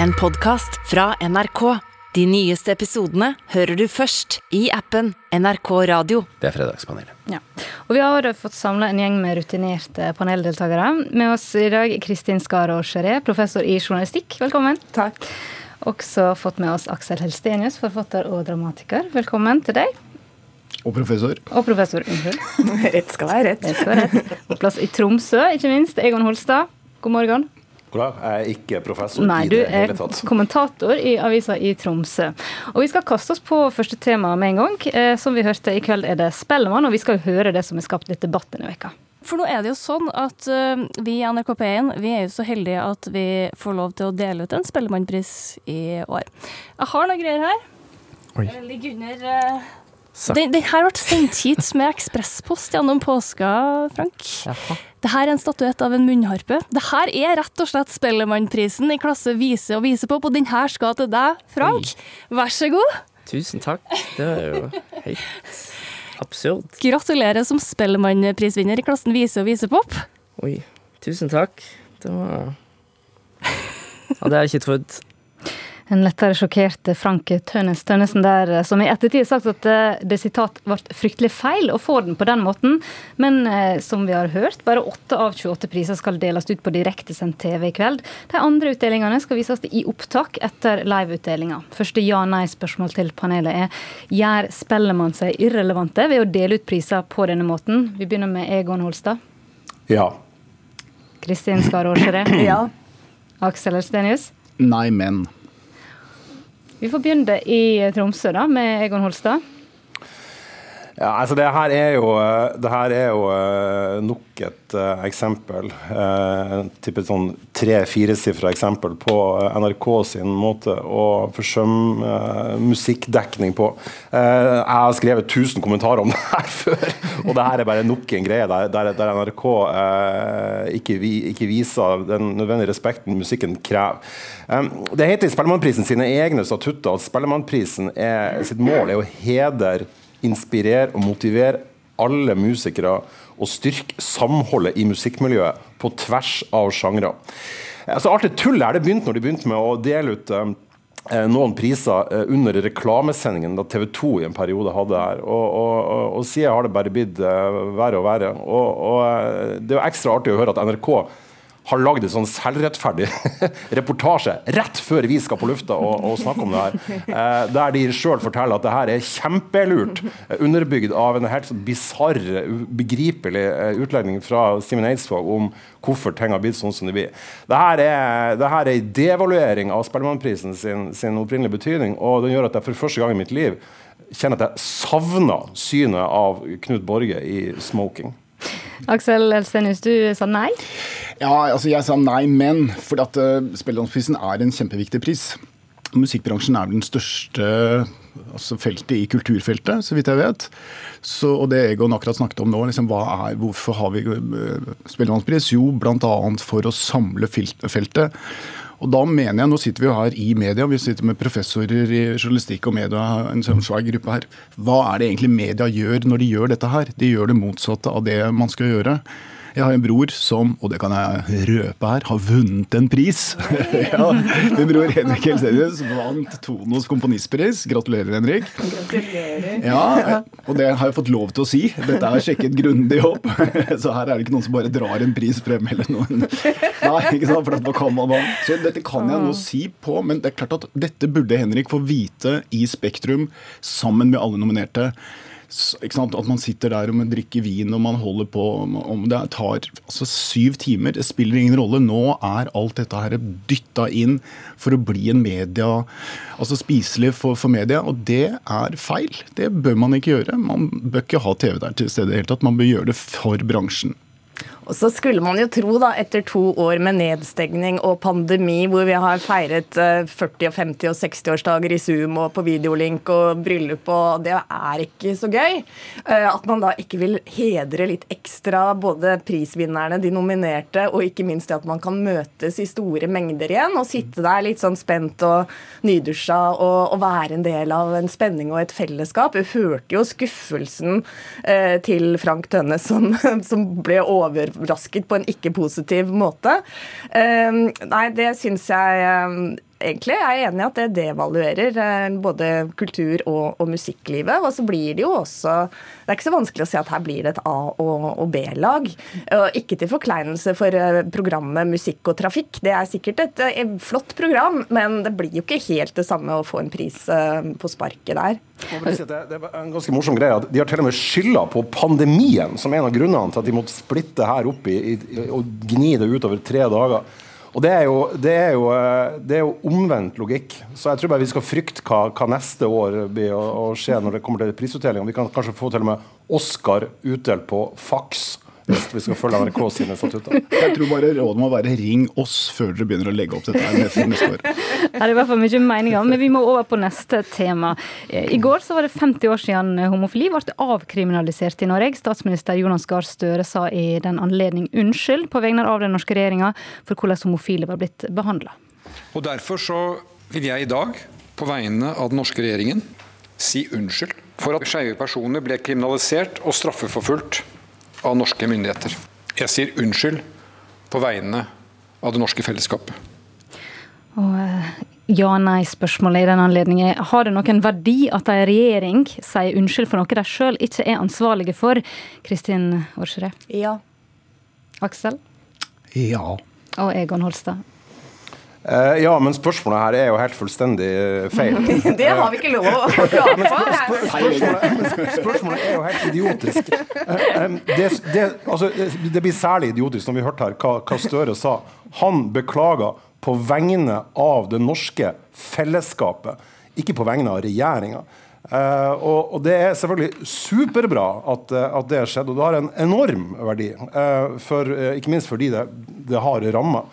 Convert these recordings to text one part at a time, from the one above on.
En podkast fra NRK. De nyeste episodene hører du først i appen NRK Radio. Det er Fredagspanelet. Ja. Og vi har fått samla en gjeng med rutinerte paneldeltakere. Med oss i dag Kristin Skarås Geré, professor i journalistikk. Velkommen. Takk. Også fått med oss Aksel Helstenius, forfatter og dramatiker. Velkommen til deg. Og professor. Og professor, unnskyld. Rett skal være rett. rett, skal være rett. På plass i Tromsø, ikke minst. Egon Holstad. God morgen. Jeg er ikke professor Nei, i det hele tatt. Nei, du er kommentator i avisa i Tromsø. Og vi skal kaste oss på første tema med en gang. Eh, som vi hørte i kveld er det Spellemann, og vi skal høre det som har skapt litt debatt denne veka. For nå er det jo sånn at uh, vi i NRK P1 vi er jo så heldige at vi får lov til å dele ut en Spellemannpris i år. Jeg har noen greier her. Oi. Jeg ligger under uh, den, den her ble sendt hit med ekspresspost gjennom påska, Frank. Jaha. Det her er en statuett av en munnharpe. Det her er rett og slett Spellemannprisen i klasse vise og vise på, og den her skal til deg, Frank. Vær så god. Tusen takk. Det er jo helt absurd. Gratulerer som Spellemannprisvinner i klassen vise og visepop. Oi. Tusen takk. Det var Ja, det hadde jeg ikke trodd. En lettere sjokkert Frank Tønnes Tønnesen der, eh, som i ettertid har sagt at eh, det sitat ble fryktelig feil å få den på den måten. Men eh, som vi har hørt, bare åtte av 28 priser skal deles ut på direktesendt TV i kveld. De andre utdelingene skal vises i opptak etter liveutdelinga. Første ja-nei-spørsmål til panelet er gjør Spellemann seg irrelevante ved å dele ut priser på denne måten? Vi begynner med Egon Holstad. Ja. Kristin Skar Aarsere. Ja. Aksel Elstenius. Nei, men. Vi får begynne i Tromsø da, med Egon Holstad. Ja, altså det her er jo, eh, her er jo eh, nok et eh, eksempel, eh, type sånn tre-firesifra eksempel på NRK sin måte å forsømme musikkdekning på. Jeg har skrevet 1000 kommentarer om det her før, og det her er bare nok en greie der, der, der NRK ikke, vi, ikke viser den nødvendige respekten musikken krever. Det heter i Spellemannprisen sine egne statutter at Spellemannprisen sitt mål er å hedre inspirere og motivere alle musikere og styrke samholdet i musikkmiljøet på tvers av sjangre. Altså, alt det tullet her det begynte når de begynte med å dele ut um, noen priser eh, under reklamesendingen da TV 2 i en periode hadde her. Og, og, og, og siden har det bare blitt verre og verre. Og, det er ekstra artig å høre at NRK har lagd en sånn selvrettferdig reportasje rett før vi skal på lufta og, og snakke om det her. Eh, der de sjøl forteller at det her er kjempelurt, eh, underbygd av en helt sånn bisarr, ubegripelig eh, utlegning fra Simen Eidsvåg om hvorfor ting har blitt sånn som de blir. Det her er, det en devaluering av Spellemannprisen sin, sin opprinnelige betydning, og den gjør at jeg for første gang i mitt liv kjenner at jeg savner synet av Knut Borge i smoking. Aksel Elstenius, du sa nei. Ja, altså jeg sa nei, men. For at uh, Spellemannsprisen er en kjempeviktig pris. Musikkbransjen er den største altså feltet i kulturfeltet, så vidt jeg vet. Så, og det Egon akkurat snakket om nå, liksom, er, hvorfor har vi uh, Spellemannspris? Jo, bl.a. for å samle feltet. Og da mener jeg, Nå sitter vi jo her i media, vi sitter med professorer i journalistikk og media, en sånn svær gruppe her. Hva er det egentlig media gjør når de gjør dette her? De gjør det motsatte av det man skal gjøre. Jeg har en bror som, og det kan jeg røpe her, har vunnet en pris. ja, Min bror Henrik Helsenius vant Tonos komponistpris. Gratulerer, Henrik. Gratulerer. Ja, og det har jeg fått lov til å si. Dette er sjekket grundig opp. Så her er det ikke noen som bare drar en pris frem eller noen Nei, ikke sant, for dette kan man da. Så dette kan jeg nå si på, men det er klart at dette burde Henrik få vite i Spektrum sammen med alle nominerte. At man sitter der og man drikker vin og man holder på om Det tar altså syv timer. Det spiller ingen rolle. Nå er alt dette her dytta inn for å bli en media Altså spiselig for, for media, og det er feil. Det bør man ikke gjøre. Man bør ikke ha TV der til stede i det hele tatt. Man bør gjøre det for bransjen. Og så skulle man jo tro, da, etter to år med nedstengning og pandemi, hvor vi har feiret eh, 40-, og 50- og 60-årsdager i Zoom og på videolink og bryllup, og det er ikke så gøy, eh, at man da ikke vil hedre litt ekstra både prisvinnerne, de nominerte, og ikke minst det at man kan møtes i store mengder igjen og sitte der litt sånn spent og nydusja og, og være en del av en spenning og et fellesskap. Vi hørte jo skuffelsen eh, til Frank Tønne som, som ble overrasket på en ikke-positiv måte. Eh, nei, det syns jeg eh, egentlig er enig i at det devaluerer eh, både kultur- og, og, musikklivet. Og så blir det jo også Det er ikke så vanskelig å se at her blir det et A- og, og B-lag. Ikke til forkleinelse for eh, programmet Musikk og trafikk. Det er sikkert et, et eh, flott program, men det blir jo ikke helt det samme å få en pris på sparket der. Det er en ganske morsom greie at De har til og med skylda på pandemien som en av grunnene til at de måtte splitte her opp i, i, og gni det utover tre dager. Og det er, jo, det, er jo, eh, det er, jo, omvendt logikk. Så jeg tror bare vi skal frykte hva, hva neste år blir å, å skje når det kommer til prisutdeling. Vi kan kanskje få til og med Oscar utdelt på faks hvis vi skal følge NRK sine statutter. Jeg tror bare rådet må være ring oss før dere begynner å legge opp dette her neste, neste år. Det er i hvert fall mye meninger, men vi må over på neste tema. I går så var det 50 år siden homofili ble avkriminalisert i Norge. Statsminister Jonas Gahr Støre sa i den anledning unnskyld på vegne av den norske regjeringa for hvordan homofile var blitt behandla. Og Derfor så vil jeg i dag, på vegne av den norske regjeringen, si unnskyld for at skeive personer ble kriminalisert og straffeforfulgt av norske myndigheter. Jeg sier unnskyld på vegne av det norske fellesskapet. Og eh, ja-nei-spørsmålet i den anledning er har det noen verdi at en regjering sier unnskyld for noe de sjøl ikke er ansvarlige for? Kristin Aarsrud? Ja. Aksel? Ja. Og Egon Holstad? Uh, ja, men spørsmålet her er jo helt fullstendig eh, feil. det har vi ikke lov å klare på. Spørsmålet, spørsmålet, er jo helt idiotisk. Uh, um, det, det, altså, det, blir særlig idiotisk når vi hørte her hva, hva Støre sa. Han beklager på vegne av det norske fellesskapet, ikke på vegne av regjeringa. Uh, og, og, det er selvfølgelig superbra at, at det skjedd og det har en enorm verdi. For, ikke minst fordi det, det har ramma.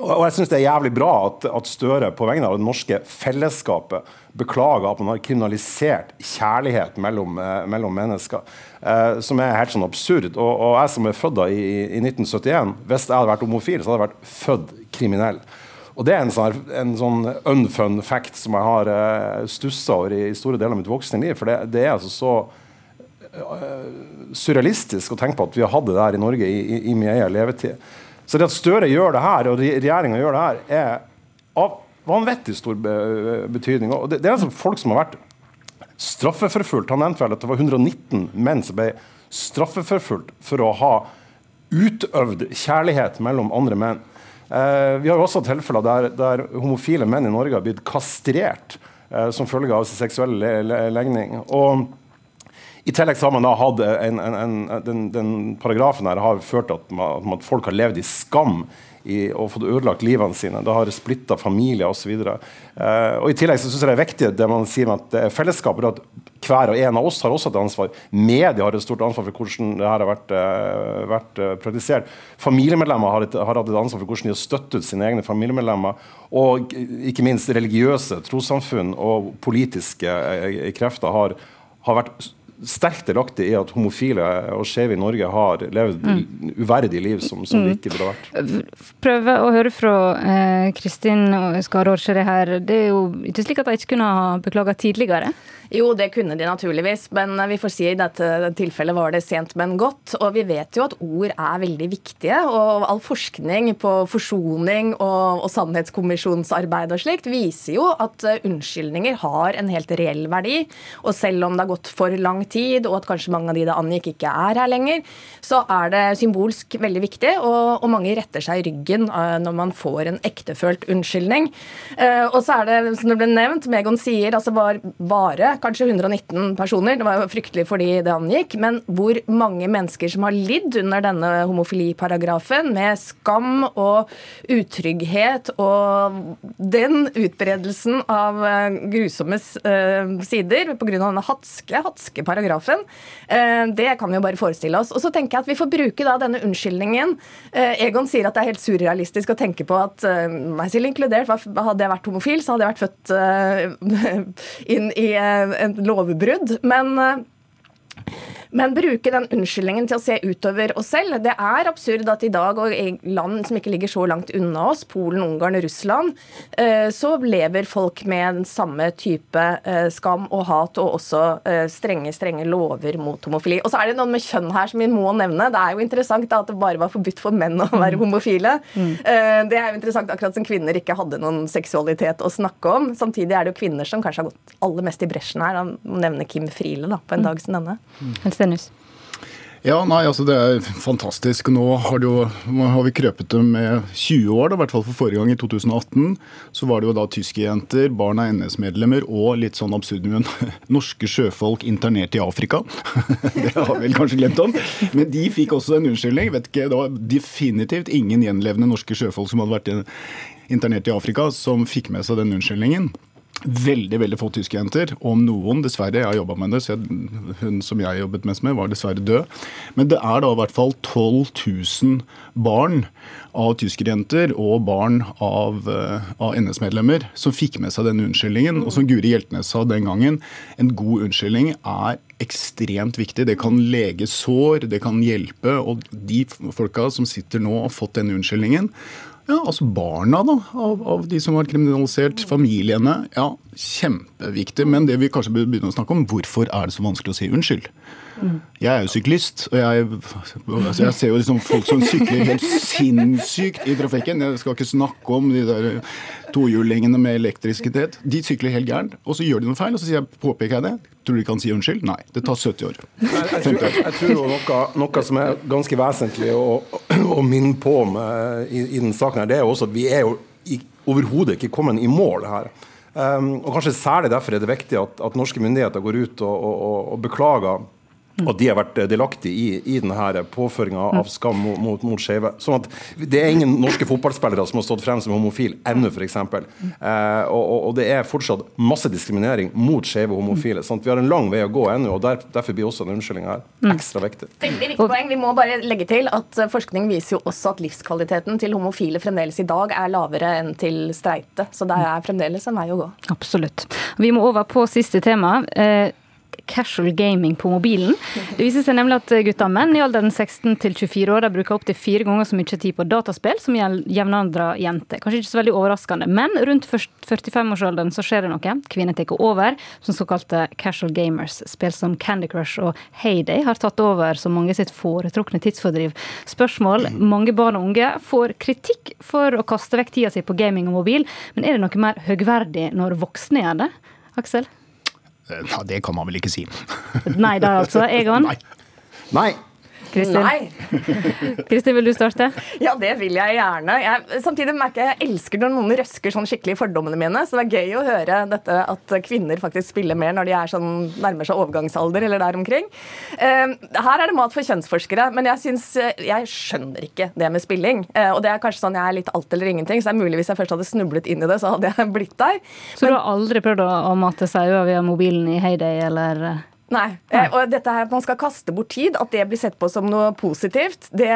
Og jeg syns det er jævlig bra at, at, Støre på vegne av det norske fellesskapet beklager at man har kriminalisert kjærlighet mellom, eh, mellom mennesker. Eh, som er helt sånn absurd. Og, og, jeg som er født i, i 1971, hvis jeg hadde vært homofil, så hadde jeg vært født kriminell. Og Det er en sånn, en sånn unfun fact som jeg har uh, stussa over i, i, store deler av mitt voksne liv. For det, det er altså så uh, surrealistisk å tenke på at vi har hatt det der i Norge i, i, i min egen levetid. Så det at Støre gjør det her, og regjeringa gjør det her, er av vanvittig stor betydning. Og det, det er altså folk som har vært straffeforfulgt. Han nevnte vel at det var 119 menn som ble straffeforfulgt for å ha utøvd kjærlighet mellom andre menn. Eh, vi har jo også tilfeller der, der, homofile menn i Norge har blitt kastrert eh, som følge av sin seksuelle legning. Og i tillegg så har man da hatt en, en, en, den, den, paragrafen her har ført til at, at, folk har levd i skam i, og fått ødelagt livene sine. Det har splitta familier osv. Eh, og I tillegg så synes jeg det er viktig det man sier med at det er fellesskapet. at Hver og en av oss har også et ansvar. Media har et stort ansvar for hvordan det her har vært, uh, vært uh, praktisert. Familiemedlemmer har, et, har, hatt et ansvar for hvordan de har støttet sine egne familiemedlemmer. Og ikke minst religiøse trossamfunn og politiske uh, krefter har, har vært sterkt delaktig i at homofile og skeive i Norge har levd mm. uverdige liv som, som de mm. ikke burde vært. Prøve å høre fra eh, Kristin eh, Skarårsere her. Det er jo ikke slik at de ikke kunne ha beklaga tidligere? Jo, det kunne de naturligvis, men vi får si i dette tilfellet var det sent, men godt. Og vi vet jo at ord er veldig viktige, og all forskning på forsoning og, og sannhetskommisjonsarbeid og slikt viser jo at eh, unnskyldninger har en helt reell verdi. Og selv om det har gått for lang tid, og at kanskje mange av de det angikk ikke er her lenger, så er det symbolsk veldig viktig, og, og mange retter seg i ryggen eh, når man får en ektefølt unnskyldning. Eh, og så er det, som det ble nevnt, Megon sier altså var bare kanskje 119 personer. Det var jo fryktelig fordi det angikk. Men hvor mange mennesker som har lidd under denne homofiliparagrafen, med skam og utrygghet og den utbredelsen av eh, grusomme sider pga. denne hatske, hatske paragrafen, uh, det kan vi jo bare forestille oss. Og så tenker jeg at vi får bruke da denne unnskyldningen. Uh, Egon sier at det er helt surrealistisk å tenke på at meg selv inkludert, hadde jeg vært homofil, så hadde jeg vært født inn i en lovbrudd. Men, Men bruke den unnskyldningen til å se utover oss selv. Det er absurd at i dag, og i land som ikke ligger så langt unna oss, Polen, Ungarn, Russland, eh, så lever folk med den samme type eh, skam og hat, og også eh, strenge, strenge lover mot homofili. Og så er det noen med kjønn her som vi må nevne. Det er jo interessant da, at det bare var forbudt for menn å være mm. homofile. Mm. Det er jo interessant akkurat som kvinner ikke hadde noen seksualitet å snakke om. Samtidig er det jo kvinner som kanskje har gått aller mest i bresjen her. Da nevne Kim Friele da, på en mm. dag som denne. Mm. Stenius? Ja, nei, altså Det er fantastisk. Nå har, jo, har vi krøpet det med 20 år, da, i hvert fall for forrige gang, i 2018. Så var det jo da tyske jenter, barn av NS-medlemmer og litt sånn absurdum norske sjøfolk internert i Afrika. det har vi vel kanskje glemt om. Men de fikk også en unnskyldning. vet ikke, Det var definitivt ingen gjenlevende norske sjøfolk som hadde vært internert i Afrika, som fikk med seg den unnskyldningen. Veldig veldig få tyske jenter, om noen, dessverre. Jeg har jobba med det, så jeg, hun som jeg jobbet mest med, var dessverre død. Men det er da i hvert fall 12 000 barn av tyskerjenter og barn av, uh, av NS-medlemmer som fikk med seg denne unnskyldningen. Og som Guri Hjeltnes sa den gangen, en god unnskyldning er ekstremt viktig. Det kan lege sår, det kan hjelpe. Og de folka som sitter nå og har fått denne unnskyldningen, ja, altså Barna da, av, av, de som har kriminalisert, familiene. Ja, Kjempeviktig. Men det vi kanskje bør begynne å snakke om, hvorfor er det så vanskelig å si unnskyld? Jeg er jo syklist, og jeg, altså jeg, ser jo liksom folk som sykler helt sinnssykt i trafikken. Jeg skal ikke snakke om de der tohjulingene med elektrisitet. De sykler helt gærent, og så gjør de noe feil, og så jeg, påpeker jeg det. Tror du de kan si unnskyld? Nei. Det tar 70 år. Jeg, jeg, tror, jeg tror noe, noe, som er ganske vesentlig å, å minne på med, i, i den saken, her, det er jo også at vi er jo overhodet ikke kommet i mål her. Um, og kanskje Særlig derfor er det viktig at, at norske myndigheter går ut og, og, og beklager og de har vært eh, delaktige i, i denne påføringa av skam mot, mot, mot skeive. Sånn det er ingen norske fotballspillere som har stått frem som homofil ennå, f.eks. Eh, og, og, det er fortsatt masse diskriminering mot skeive homofile. Sånn vi har en lang vei å gå ennå, og der, derfor blir også den unnskyldninga her mm. ekstra viktig. Veldig viktig poeng. Vi må bare legge til at eh, forskning viser jo også at livskvaliteten til homofile fremdeles i dag er lavere enn til streite. Så det er fremdeles en vei å gå. Absolutt. Vi må over på siste tema. Eh, casual gaming på mobilen. Det viser seg nemlig at gutter og menn i alderen 16 til 24 år bruker opptil fire ganger så mye tid på dataspill som jevnaldra jenter. Kanskje ikke så veldig overraskende, men rundt 45-årsalderen så skjer det noe. Kvinner tar over som såkalte casual gamers. Spill som Candy Crush og Heyday har tatt over som mange sitt foretrukne tidsfordriv. Spørsmål. Mange barn og unge får kritikk for å kaste vekk tida si på gaming og mobil, men er det noe mer høgverdig når voksne gjør det? Aksel? Ja, det kan man vel ikke si. Nei da, altså. Egon? Nei. Nei. Kristin? Kristin, vil du starte? Ja, det vil jeg gjerne. Jeg, samtidig merker jeg jeg elsker når noen røsker sånn skikkelig i fordommene mine. Så det er gøy å høre dette at kvinner faktisk spiller mer når de er sånn, nærmer seg overgangsalder eller der omkring. Uh, her er det mat for kjønnsforskere, men jeg synes, jeg skjønner ikke det med spilling. Uh, og det er kanskje sånn jeg er litt alt eller ingenting, så det er mulig hvis jeg først hadde snublet inn i det, så hadde jeg blitt der. Så men, du har aldri prøvd å mate sauer via mobilen i Heyday, eller? Nei. Nei. Eh, og dette her at man skal kaste bort tid, at det blir sett på som noe positivt, det,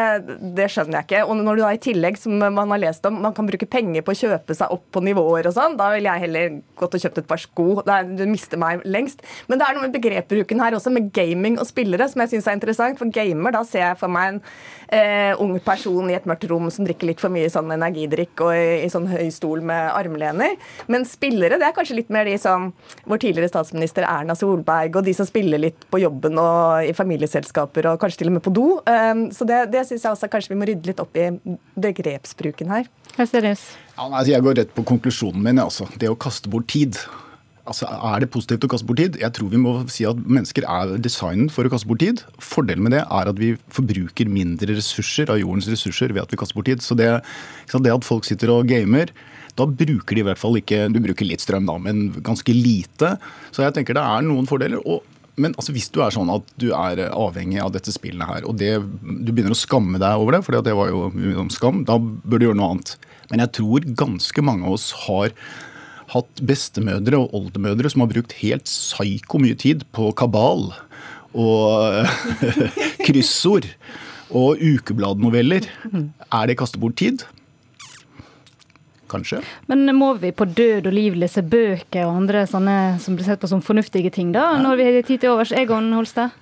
det, skjønner jeg ikke. Og når du da i tillegg, som man har lest om, man kan bruke penger på å kjøpe seg opp på nivåer og sånn, da ville jeg heller gått og kjøpt et par sko. Er, du mister meg lengst. Men det er noe med begrepbruken her også, med gaming og spillere, som jeg syns er interessant. For gamer, da ser jeg for meg en eh, ung person i et mørkt rom som drikker litt for mye sånn energidrikk og i, i sånn høy stol med armlener. Men spillere, det er kanskje litt mer de som vår tidligere statsminister Erna Solberg og de som spiller spille litt på jobben og i familieselskaper og kanskje til og med på do. Um, så det, det syns jeg også kanskje vi må rydde litt opp i begrepsbruken her. Ja, nei, jeg går rett på konklusjonen min. Altså. Det å kaste bort tid. Altså, Er det positivt å kaste bort tid? Jeg tror vi må si at mennesker er designet for å kaste bort tid. Fordelen med det er at vi forbruker mindre ressurser av jordens ressurser ved at vi kaster bort tid. Så det, det at folk sitter og gamer, da bruker de i hvert fall ikke Du bruker litt strøm, da, men ganske lite. Så jeg tenker det er noen fordeler. og men altså, hvis du er sånn at du er avhengig av dette spillet her, og det, du begynner å skamme deg over det, for det var jo om skam, da bør du gjøre noe annet. Men jeg tror ganske mange av oss har hatt bestemødre og oldemødre som har brukt helt psyko mye tid på kabal og kryssord og ukebladnoveller. Er det kaste bort tid? Kanskje. Men må vi på død og liv lese bøker og andre sånne som blir sett på som fornuftige ting, da? Når vi har tid til overs? Egon Holstad?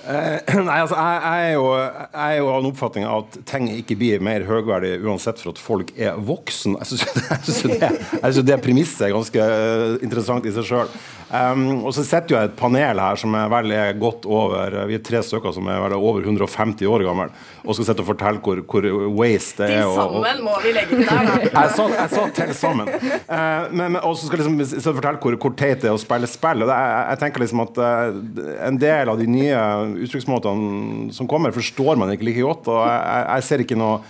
Eh, nei, altså, jeg, jeg, er jo, jeg er jo av den oppfatning av at ting ikke blir mer høyverdig uansett for at folk er voksen. Jeg syns det, det, det premisset er ganske eh, interessant i seg sjøl. Um, og så sitter jo et panel her som er vel er godt over Vi er tre stykker som er vel over 150 år gamle og skal sitte og fortelle hvor, hvor waste det er. Til sammen må vi legge til der, da. Jeg sa, jeg sa til sammen. Uh, men, men også skal liksom fortelle hvor, hvor teit det er å spille spill. Og det, jeg, jeg, tenker liksom at uh, en del av de nye uttrykksmåtene som kommer, forstår man ikke like godt. Og jeg, jeg ser ikke noe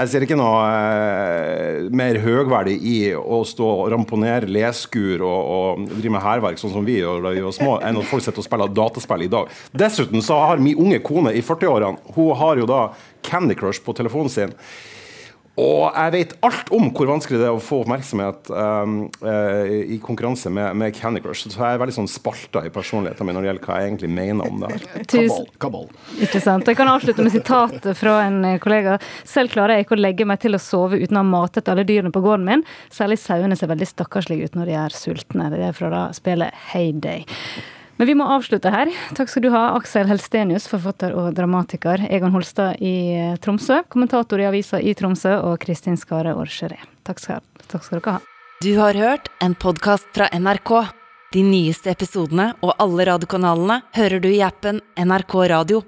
jeg ser ikke noe eh, mer høgverdig i å stå og ramponere leskur og, og drive med hærverk, sånn som vi gjør da vi var små, enn at folk sitter og spiller dataspill i dag. Dessuten så har min unge kone i 40-årene Hun har jo da Candy Crush på telefonen sin. Og jeg vet alt om hvor vanskelig det er å få oppmerksomhet um, uh, i konkurranse med, med, Candy Crush. Så jeg er veldig sånn spalta i personligheten min når det gjelder hva jeg egentlig mener om det her. Kabal. kabal. Ikke sant. Jeg kan avslutte med sitat fra en kollega. Selv klarer jeg ikke å legge meg til å sove uten å ha matet alle dyrene på gården min. Særlig sauene ser veldig stakkarslige ut når de er sultne. Det er fra da spillet Heyday. Men vi må avslutte her. Takk skal du ha, Aksel Helstenius, forfatter og dramatiker. Egon Holstad i eh, Tromsø, kommentator i avisa i Tromsø, og Kristin Skare Orgeré. Takk, takk skal dere ha. Du har hørt en podkast fra NRK. De nyeste episodene og alle radiokanalene hører du i appen NRK Radio.